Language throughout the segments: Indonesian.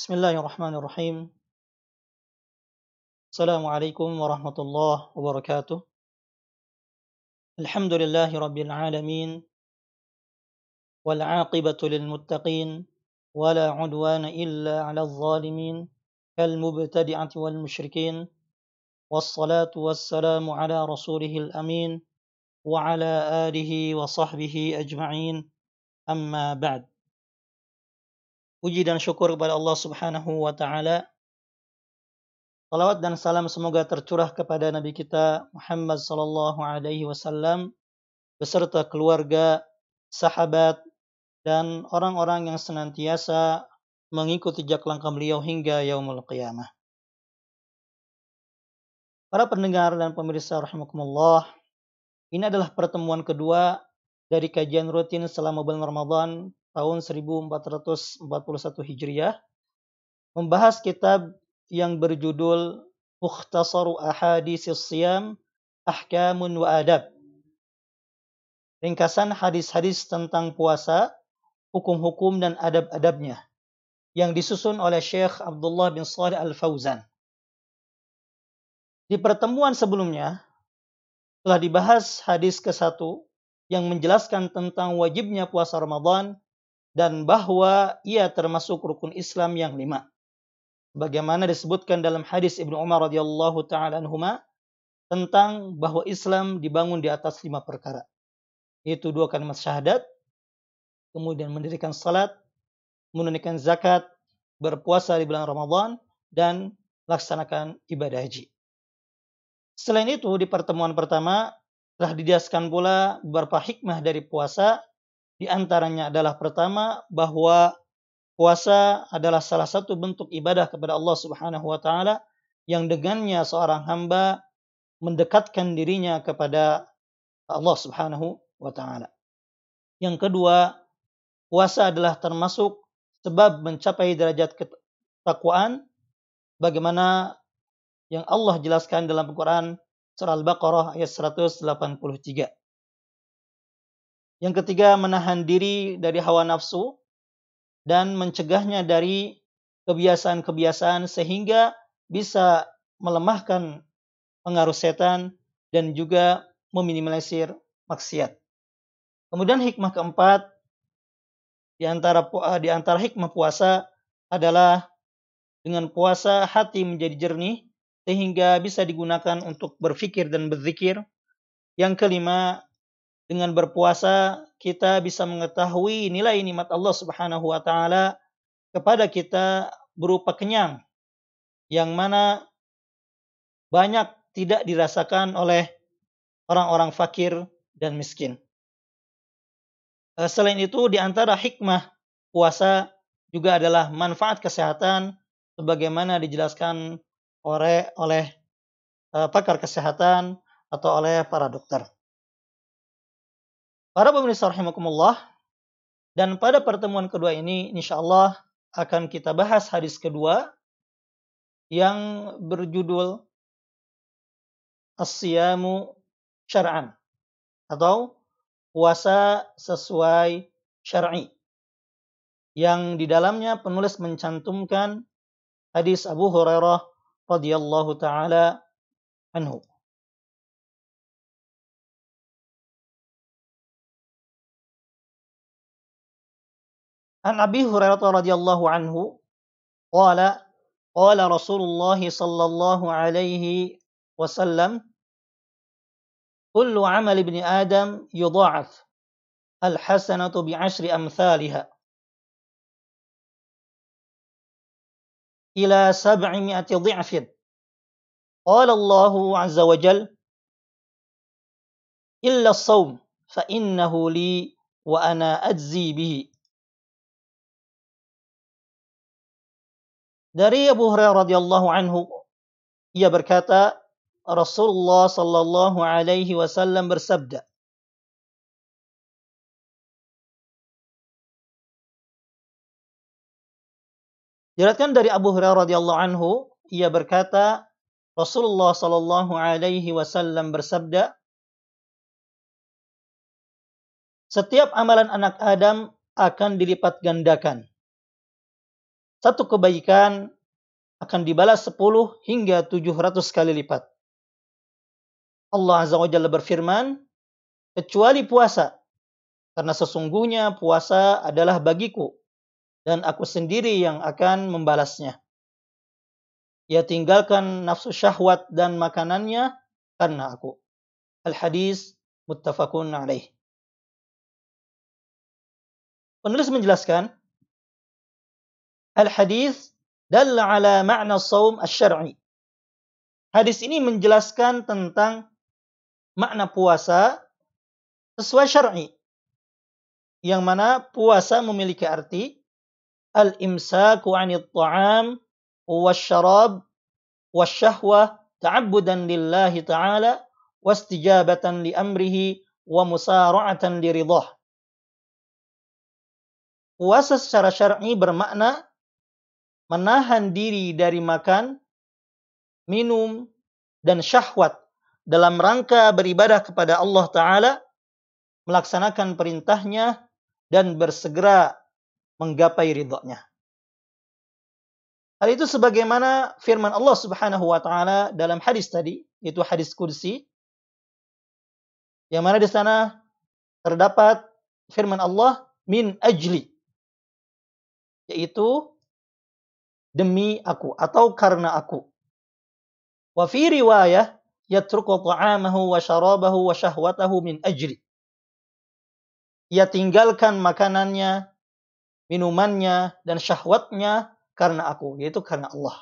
بسم الله الرحمن الرحيم. السلام عليكم ورحمة الله وبركاته. الحمد لله رب العالمين. والعاقبة للمتقين. ولا عدوان إلا على الظالمين. كالمبتدعة والمشركين. والصلاة والسلام على رسوله الأمين. وعلى آله وصحبه أجمعين. أما بعد. Puji dan syukur kepada Allah Subhanahu wa taala. Salawat dan salam semoga tercurah kepada nabi kita Muhammad sallallahu alaihi wasallam beserta keluarga, sahabat dan orang-orang yang senantiasa mengikuti jejak langkah beliau hingga yaumul qiyamah. Para pendengar dan pemirsa rahimakumullah, ini adalah pertemuan kedua dari kajian rutin selama bulan Ramadan tahun 1441 Hijriah membahas kitab yang berjudul Mukhtasaru Ahadis Siyam Ahkamun wa Adab. Ringkasan hadis-hadis tentang puasa, hukum-hukum dan adab-adabnya yang disusun oleh Syekh Abdullah bin Salih Al-Fauzan. Di pertemuan sebelumnya telah dibahas hadis ke-1 yang menjelaskan tentang wajibnya puasa Ramadan dan bahwa ia termasuk rukun Islam yang lima. Bagaimana disebutkan dalam hadis Ibnu Umar radhiyallahu taala anhuma tentang bahwa Islam dibangun di atas lima perkara. Yaitu dua kalimat syahadat, kemudian mendirikan salat, menunaikan zakat, berpuasa di bulan Ramadan, dan laksanakan ibadah haji. Selain itu, di pertemuan pertama telah dijelaskan pula beberapa hikmah dari puasa di antaranya adalah pertama bahwa puasa adalah salah satu bentuk ibadah kepada Allah Subhanahu wa taala yang dengannya seorang hamba mendekatkan dirinya kepada Allah Subhanahu wa taala. Yang kedua, puasa adalah termasuk sebab mencapai derajat ketakwaan bagaimana yang Allah jelaskan dalam Al-Qur'an surah Al-Baqarah ayat 183. Yang ketiga, menahan diri dari hawa nafsu dan mencegahnya dari kebiasaan-kebiasaan sehingga bisa melemahkan pengaruh setan dan juga meminimalisir maksiat. Kemudian hikmah keempat di antara di antara hikmah puasa adalah dengan puasa hati menjadi jernih sehingga bisa digunakan untuk berfikir dan berzikir. Yang kelima, dengan berpuasa kita bisa mengetahui nilai nikmat Allah Subhanahu wa taala kepada kita berupa kenyang yang mana banyak tidak dirasakan oleh orang-orang fakir dan miskin. Eh, selain itu di antara hikmah puasa juga adalah manfaat kesehatan sebagaimana dijelaskan oleh oleh eh, pakar kesehatan atau oleh para dokter. Para pemirsa rahimakumullah, dan pada pertemuan kedua ini insya Allah akan kita bahas hadis kedua yang berjudul As-siyamu syar'an atau puasa sesuai syar'i yang di dalamnya penulis mencantumkan hadis Abu Hurairah radhiyallahu taala anhu. An Abi Hurairah radhiyallahu anhu qala qala Rasulullah sallallahu alaihi wasallam kullu amal ibni Adam yudha'af al-hasanatu bi'ashri amthaliha ila sab'imi'ati dhi'fin qala Allah azza wa jal illa as-sawm fa innahu li wa ana ajzi bihi Dari Abu Hurairah radhiyallahu anhu ia berkata Rasulullah sallallahu alaihi wasallam bersabda Diriwayatkan dari Abu Hurairah radhiyallahu anhu ia berkata Rasulullah sallallahu alaihi wasallam bersabda Setiap amalan anak Adam akan dilipat gandakan satu kebaikan akan dibalas 10 hingga 700 kali lipat. Allah Azza wa Jalla berfirman, kecuali puasa. Karena sesungguhnya puasa adalah bagiku dan aku sendiri yang akan membalasnya. Ia tinggalkan nafsu syahwat dan makanannya karena aku. Al-hadis muttafaqun alaih. Penulis menjelaskan, Al-hadis dalla ala ma'na saum asy-syar'i. Hadis ini menjelaskan tentang makna puasa sesuai syar'i. Yang mana puasa memiliki arti al-imsaku 'anil ta'am wasyarab wasyahwah ta'abbudan lillahi ta'ala wastijabatan li amrihi wa musara'atan li ridah. Puasa secara syar'i bermakna menahan diri dari makan, minum, dan syahwat dalam rangka beribadah kepada Allah Ta'ala, melaksanakan perintahnya, dan bersegera menggapai ridhonya. Hal itu sebagaimana firman Allah Subhanahu wa taala dalam hadis tadi, yaitu hadis kursi. Yang mana di sana terdapat firman Allah min ajli yaitu demi aku atau karena aku. Wa fi riwayah yatruku ta'amahu wa syarabahu wa syahwatahu min ajri. Ia tinggalkan makanannya, minumannya, dan syahwatnya karena aku, yaitu karena Allah.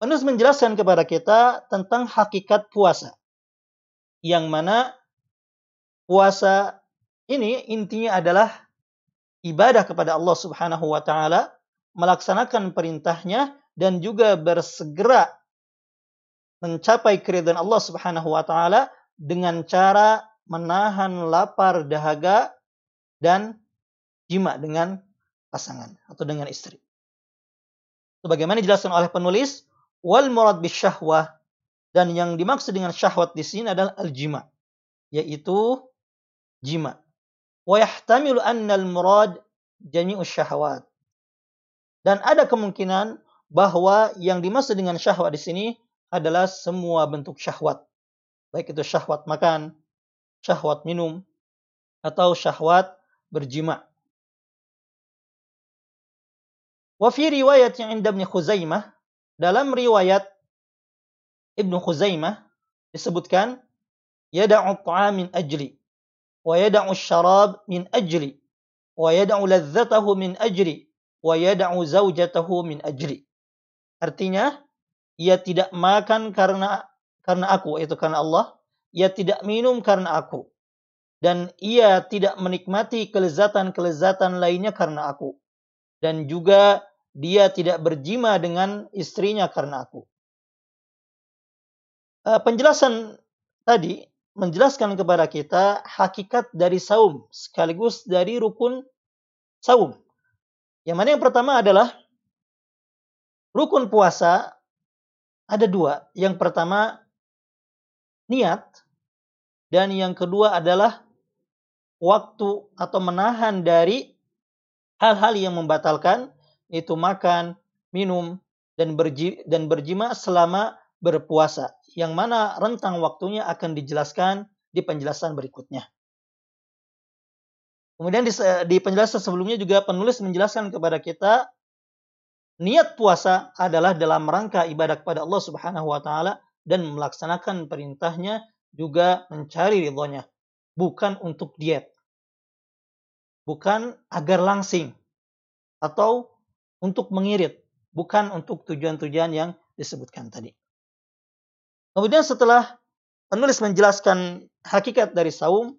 Penulis menjelaskan kepada kita tentang hakikat puasa. Yang mana puasa ini intinya adalah ibadah kepada Allah Subhanahu wa taala, melaksanakan perintahnya dan juga bersegera mencapai keridhaan Allah Subhanahu wa taala dengan cara menahan lapar dahaga dan jima dengan pasangan atau dengan istri. Sebagaimana dijelaskan oleh penulis, wal murad bisyahwah dan yang dimaksud dengan syahwat di sini adalah al-jima, yaitu jima. Wa yahtamilu anna al-murad jami'u syahwat. Dan ada kemungkinan bahwa yang dimaksud dengan syahwat di sini adalah semua bentuk syahwat. Baik itu syahwat makan, syahwat minum, atau syahwat berjima. Wa fi riwayat yang inda Ibn Khuzaimah, dalam riwayat Ibnu Khuzaimah disebutkan yada'u ta'am min ajli min ajli wa yada'u ladzatahu min ajli wa yada'u zaujatahu min ajli. Artinya, ia tidak makan karena karena aku, itu karena Allah. Ia tidak minum karena aku. Dan ia tidak menikmati kelezatan-kelezatan lainnya karena aku. Dan juga dia tidak berjima dengan istrinya karena aku. Uh, penjelasan tadi menjelaskan kepada kita hakikat dari saum sekaligus dari rukun saum. Yang mana yang pertama adalah rukun puasa ada dua. Yang pertama niat dan yang kedua adalah waktu atau menahan dari hal-hal yang membatalkan itu makan, minum dan berji dan berjima selama berpuasa. Yang mana rentang waktunya akan dijelaskan di penjelasan berikutnya. Kemudian di, di penjelasan sebelumnya juga penulis menjelaskan kepada kita niat puasa adalah dalam rangka ibadah kepada Allah Subhanahu wa taala dan melaksanakan perintahnya juga mencari ridhonya, bukan untuk diet. Bukan agar langsing atau untuk mengirit, bukan untuk tujuan-tujuan yang disebutkan tadi. Kemudian setelah penulis menjelaskan hakikat dari saum,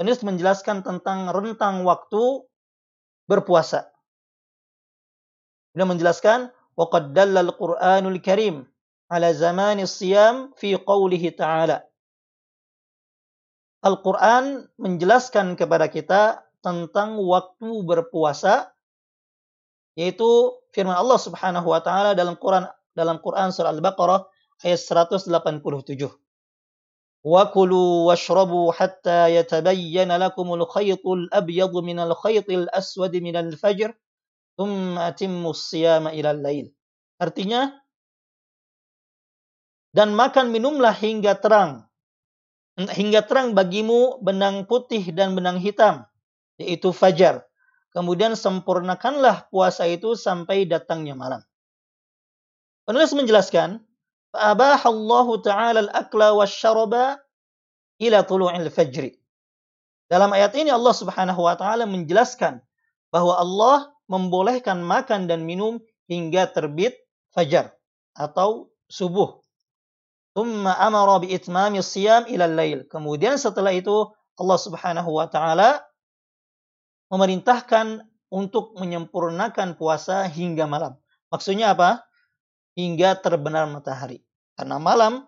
penulis menjelaskan tentang rentang waktu berpuasa. Beliau menjelaskan وقد دل القرآن الكريم على زمان الصيام في قوله تعالى Al-Quran menjelaskan kepada kita tentang waktu berpuasa yaitu firman Allah Subhanahu wa taala dalam Quran dalam Quran surah Al-Baqarah ayat 187. Wa kulu washrabu hatta yatabayyana lakumul khaytul abyadu minal khaytil aswadi minal fajr thumma atimmu siyama ilal lail. Artinya dan makan minumlah hingga terang hingga terang bagimu benang putih dan benang hitam yaitu fajar. Kemudian sempurnakanlah puasa itu sampai datangnya malam. Penulis menjelaskan فأباح الله تعالى الأكل والشرب ila tulu'il fajri. Dalam ayat ini Allah Subhanahu wa taala menjelaskan bahwa Allah membolehkan makan dan minum hingga terbit fajar atau subuh. Thumma amara bi itmami siyam ila lail. Kemudian setelah itu Allah Subhanahu wa taala memerintahkan untuk menyempurnakan puasa hingga malam. Maksudnya apa? Hingga terbenam matahari. Karena malam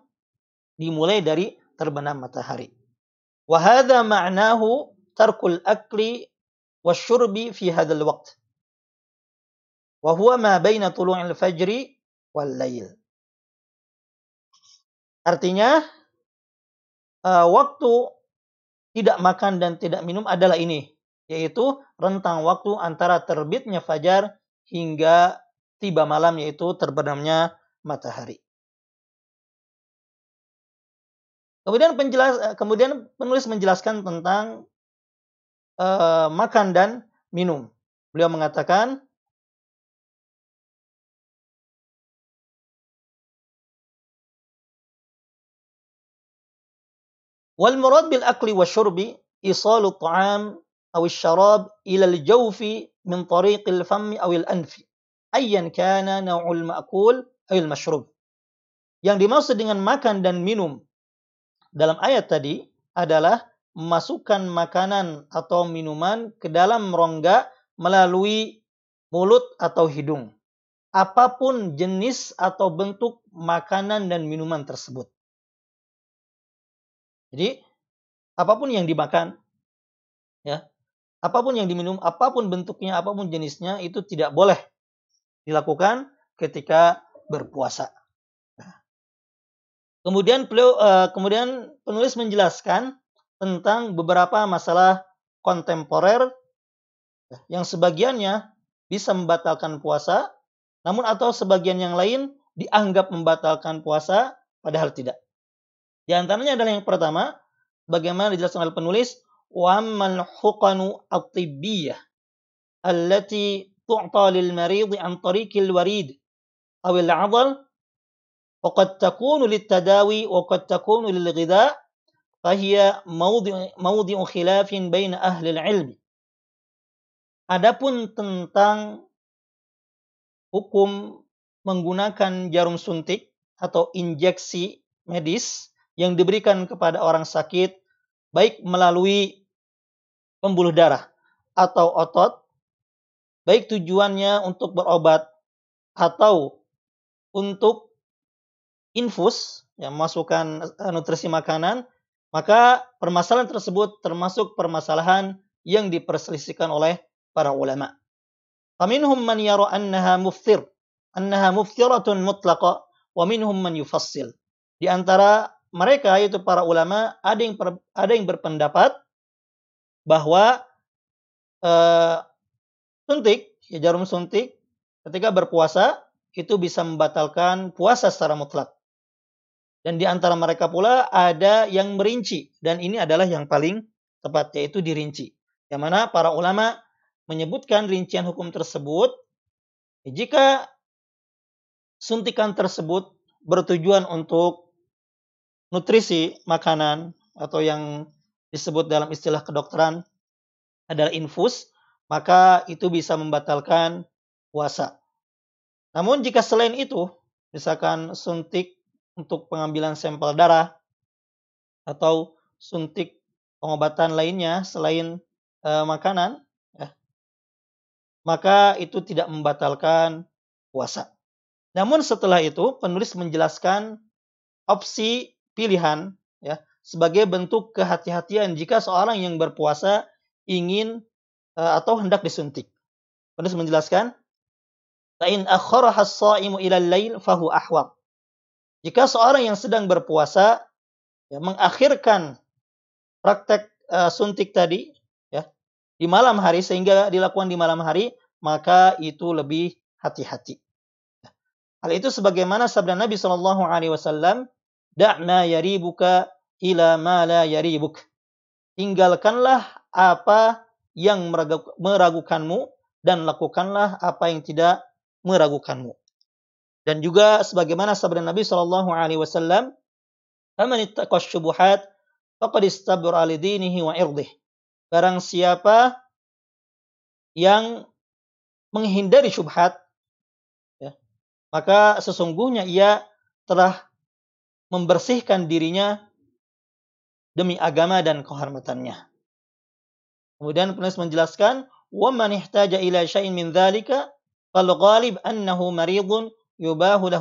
dimulai dari terbenam matahari. Wahada ma'nahu tarkul akli wasyurbi fi hadal waqt. Wahuwa ma baina tulu'il fajri wal lail. Artinya, uh, waktu tidak makan dan tidak minum adalah ini. Yaitu rentang waktu antara terbitnya fajar hingga tiba malam yaitu terbenamnya matahari. Kemudian penjelas kemudian penulis menjelaskan tentang uh, makan dan minum. Beliau mengatakan Wal murad bil akli wa syurbi isalu ta'am aw syarab ila al-jawfi min tariq al-fam aw al-anfi ayyan kana naw'ul ma'kul ayil mashrub. Yang dimaksud dengan makan dan minum dalam ayat tadi adalah memasukkan makanan atau minuman ke dalam rongga melalui mulut atau hidung. Apa pun jenis atau bentuk makanan dan minuman tersebut. Jadi, apa pun yang dimakan, ya, apa pun yang diminum, apa pun bentuknya, apa pun jenisnya, itu tidak boleh dilakukan ketika berpuasa. Nah. Kemudian beliau, uh, kemudian penulis menjelaskan tentang beberapa masalah kontemporer yang sebagiannya bisa membatalkan puasa, namun atau sebagian yang lain dianggap membatalkan puasa, padahal tidak. Di antaranya adalah yang pertama, bagaimana dijelaskan oleh penulis, وَأَمَّا الْحُقَنُ الطِّبِّيَّةِ التي تعطى للمريض عن طريق الوريد أو العضل وقد تكون للتداوي وقد تكون للغذاء فهي موضع موضع خلاف بين أهل العلم Adapun tentang hukum menggunakan jarum suntik atau injeksi medis yang diberikan kepada orang sakit baik melalui pembuluh darah atau otot baik tujuannya untuk berobat atau untuk infus yang masukkan eh, nutrisi makanan, maka permasalahan tersebut termasuk permasalahan yang diperselisihkan oleh para ulama. Faminhum man yara annaha muftir, annaha muftiratun mutlaqa, wa minhum man yufassil. Di antara mereka yaitu para ulama ada yang ada yang berpendapat bahwa uh, suntik, ya jarum suntik ketika berpuasa itu bisa membatalkan puasa secara mutlak. Dan di antara mereka pula ada yang merinci dan ini adalah yang paling tepat yaitu dirinci. Yang mana para ulama menyebutkan rincian hukum tersebut jika suntikan tersebut bertujuan untuk nutrisi makanan atau yang disebut dalam istilah kedokteran adalah infus maka itu bisa membatalkan puasa. Namun jika selain itu, misalkan suntik untuk pengambilan sampel darah atau suntik pengobatan lainnya selain e, makanan, ya, maka itu tidak membatalkan puasa. Namun setelah itu penulis menjelaskan opsi pilihan ya sebagai bentuk kehati-hatian jika seorang yang berpuasa ingin atau hendak disuntik. Penulis menjelaskan, "Fa'in as-sha'imu ila al-lail fahu ahwab." Jika seorang yang sedang berpuasa ya, mengakhirkan praktek uh, suntik tadi ya di malam hari sehingga dilakukan di malam hari maka itu lebih hati-hati. Hal itu sebagaimana sabda Nabi Shallallahu Alaihi Wasallam, "Da'ma yaribuka ila ma la yaribuk." Tinggalkanlah apa yang meragukanmu dan lakukanlah apa yang tidak meragukanmu. Dan juga sebagaimana sabda Nabi Shallallahu Alaihi Wasallam, "Faman ittaqas syubuhat faqad istabra wa irdih." Barang siapa yang menghindari syubhat, ya, maka sesungguhnya ia telah membersihkan dirinya demi agama dan kehormatannya. Kemudian penulis menjelaskan, "Wa man ihtaja ila syai'in min dzalika fal ghalib annahu maridun yubahu.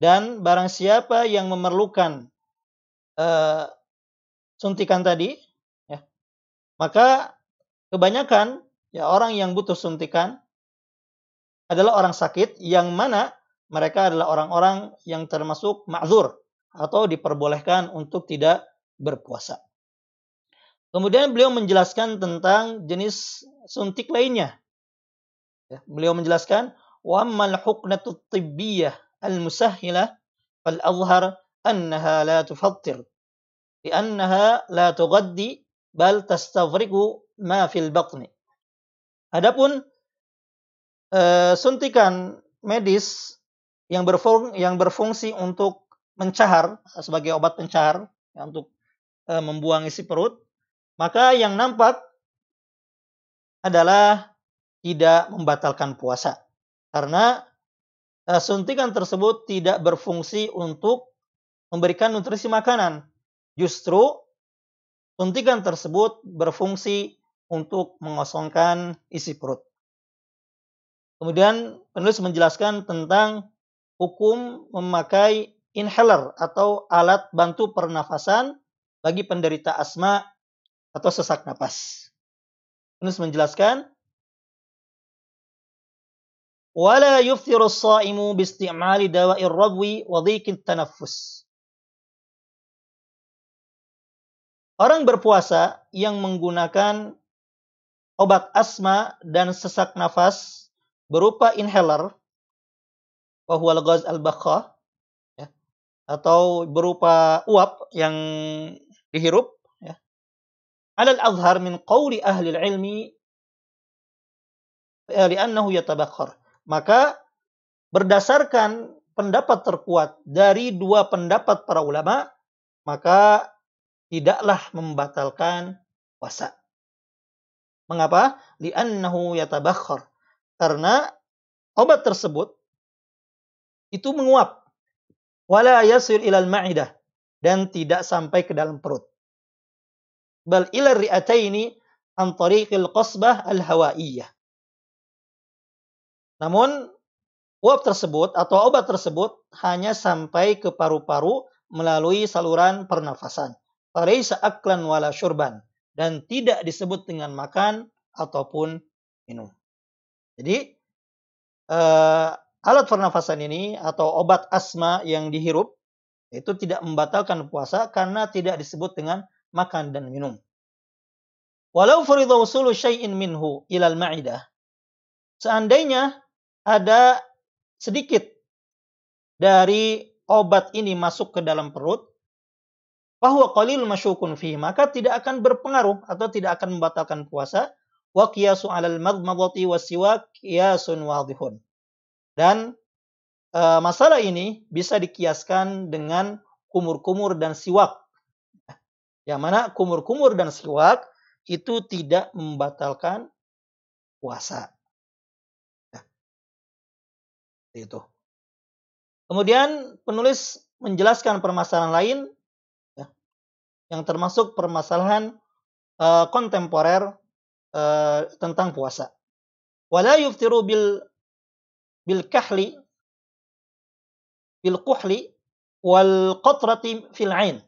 Dan barang siapa yang memerlukan uh, suntikan tadi, ya, maka kebanyakan ya orang yang butuh suntikan adalah orang sakit yang mana mereka adalah orang-orang yang termasuk ma'zur atau diperbolehkan untuk tidak berpuasa. Kemudian beliau menjelaskan tentang jenis suntik lainnya. Ya, beliau menjelaskan وأما الحقنة الطبية المسهلة فالأظهر أنها لا تفطر لأنها لا تغذي بل تستغرق ما في البطن Adapun uh, suntikan medis yang berfung yang berfungsi untuk mencahar sebagai obat pencahar ya, untuk uh, membuang isi perut, maka yang nampak adalah tidak membatalkan puasa. Karena uh, suntikan tersebut tidak berfungsi untuk memberikan nutrisi makanan. Justru suntikan tersebut berfungsi untuk mengosongkan isi perut. Kemudian penulis menjelaskan tentang hukum memakai inhaler atau alat bantu pernafasan bagi penderita asma atau sesak napas. Penulis menjelaskan wala yuftiru as-sha'imu bi isti'mali dawa'ir rabwi wa dhiqit tanaffus. Orang berpuasa yang menggunakan obat asma dan sesak nafas berupa inhaler bahwa al-ghaz al ya, atau berupa uap yang dihirup Alal azhar min qawli ahli ilmi ya, li'annahu yatabakhar. Maka berdasarkan pendapat terkuat dari dua pendapat para ulama, maka tidaklah membatalkan puasa. Mengapa? Li'annahu yatabakhar. Karena obat tersebut itu menguap. Wala yasir ilal ma'idah. Dan tidak sampai ke dalam perut. Bal ila ri'ataini an tariqil qasbah al-hawaiyah. Namun uap tersebut atau obat tersebut hanya sampai ke paru-paru melalui saluran pernafasan. Falaysa aklan wala syurban dan tidak disebut dengan makan ataupun minum. Jadi uh, alat pernafasan ini atau obat asma yang dihirup itu tidak membatalkan puasa karena tidak disebut dengan makan dan minum. Walau furida usulu syai'in minhu ilal ma'idah. Seandainya ada sedikit dari obat ini masuk ke dalam perut, bahwa qalil masyukun fi maka tidak akan berpengaruh atau tidak akan membatalkan puasa. Wa qiyasu 'alal madmadati wasiwak qiyasun wadihun. Dan e, masalah ini bisa dikiaskan dengan kumur-kumur dan siwak. Yang mana kumur-kumur dan siwak itu tidak membatalkan puasa. Itu. Kemudian penulis menjelaskan permasalahan lain ya, yang termasuk permasalahan uh, kontemporer uh, tentang puasa. Wala yuftiru bil bil kahli bil kuhli wal qatrati fil ain.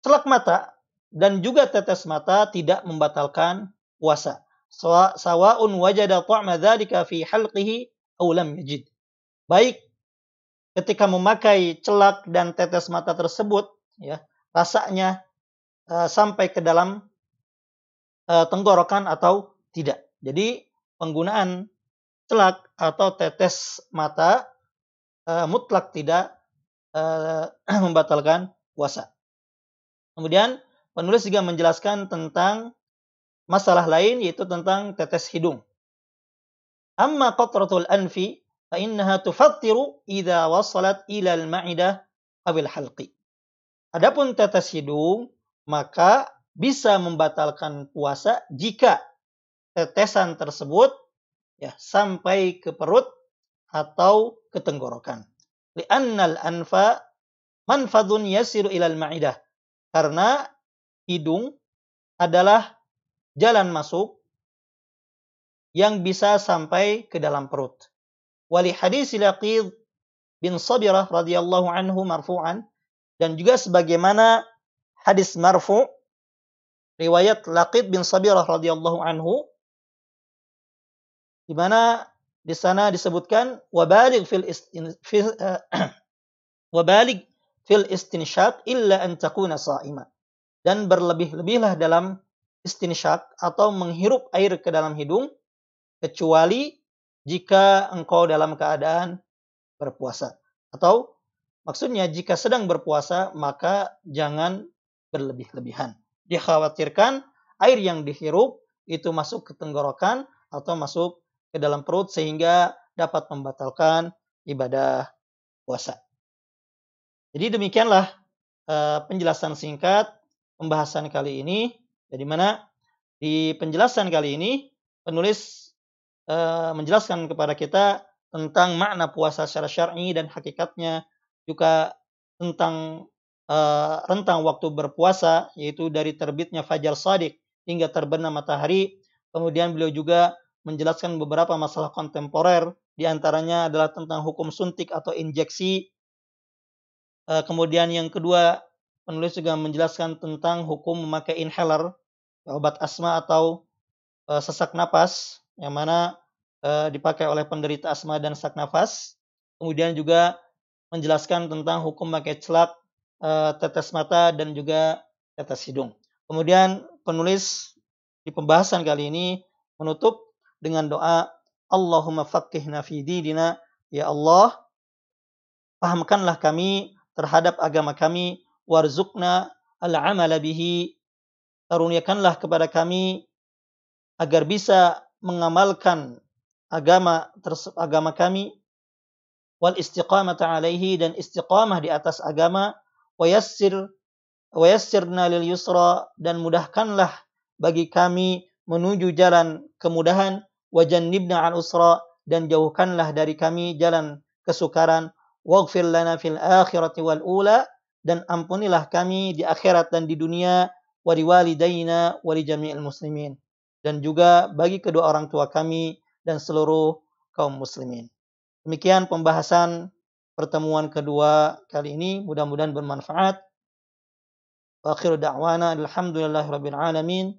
Celak mata dan juga tetes mata tidak membatalkan puasa sawa'un wajada ta'ma dzalika fi halqihi aw lam yajid. Baik ketika memakai celak dan tetes mata tersebut ya rasanya uh, sampai ke dalam uh, tenggorokan atau tidak. Jadi penggunaan celak atau tetes mata uh, mutlak tidak uh, membatalkan puasa. Kemudian penulis juga menjelaskan tentang masalah lain yaitu tentang tetes hidung. Amma qatratul anfi fa innaha tufattiru idza wasalat ila al-ma'idah awil halqi. Adapun tetes hidung maka bisa membatalkan puasa jika tetesan tersebut ya sampai ke perut atau ke tenggorokan. Li'annal anfa manfadun yasiru ilal ma'idah. Karena hidung adalah jalan masuk yang bisa sampai ke dalam perut. Wali hadis Laqid bin Sabirah radhiyallahu anhu marfu'an dan juga sebagaimana hadis marfu riwayat Laqid bin Sabirah radhiyallahu anhu di mana di sana disebutkan wabalig fil istin, fil, uh, wabalig fil istinshaq illa an takuna sa'ima dan berlebih-lebihlah dalam istinshaq atau menghirup air ke dalam hidung kecuali jika engkau dalam keadaan berpuasa. Atau maksudnya jika sedang berpuasa maka jangan berlebih-lebihan. Dikhawatirkan air yang dihirup itu masuk ke tenggorokan atau masuk ke dalam perut sehingga dapat membatalkan ibadah puasa. Jadi demikianlah uh, penjelasan singkat pembahasan kali ini. Jadi mana di penjelasan kali ini penulis uh, menjelaskan kepada kita tentang makna puasa secara syar'i dan hakikatnya juga tentang uh, rentang waktu berpuasa yaitu dari terbitnya fajar sadik hingga terbenam matahari. Kemudian beliau juga menjelaskan beberapa masalah kontemporer di antaranya adalah tentang hukum suntik atau injeksi. Uh, kemudian yang kedua penulis juga menjelaskan tentang hukum memakai inhaler obat asma atau uh, sesak napas yang mana uh, dipakai oleh penderita asma dan sesak nafas. Kemudian juga menjelaskan tentang hukum pakai celak, tetes mata dan juga tetes hidung. Kemudian penulis di pembahasan kali ini menutup dengan doa Allahumma faqihna fi dinina. Ya Allah pahamkanlah kami terhadap agama kami warzuqna al-amala bihi karuniakanlah kepada kami agar bisa mengamalkan agama agama kami wal istiqamata alaihi dan istiqamah di atas agama wa yassir wa yassirna lil yusra dan mudahkanlah bagi kami menuju jalan kemudahan wa jannibna al usra dan jauhkanlah dari kami jalan kesukaran waghfir lana fil akhirati wal ula dan ampunilah kami di akhirat dan di dunia wa liwalidaina wa li jami'il muslimin dan juga bagi kedua orang tua kami dan seluruh kaum muslimin. Demikian pembahasan pertemuan kedua kali ini. Mudah-mudahan bermanfaat. Wa akhiru da'wana alhamdulillahi rabbil alamin.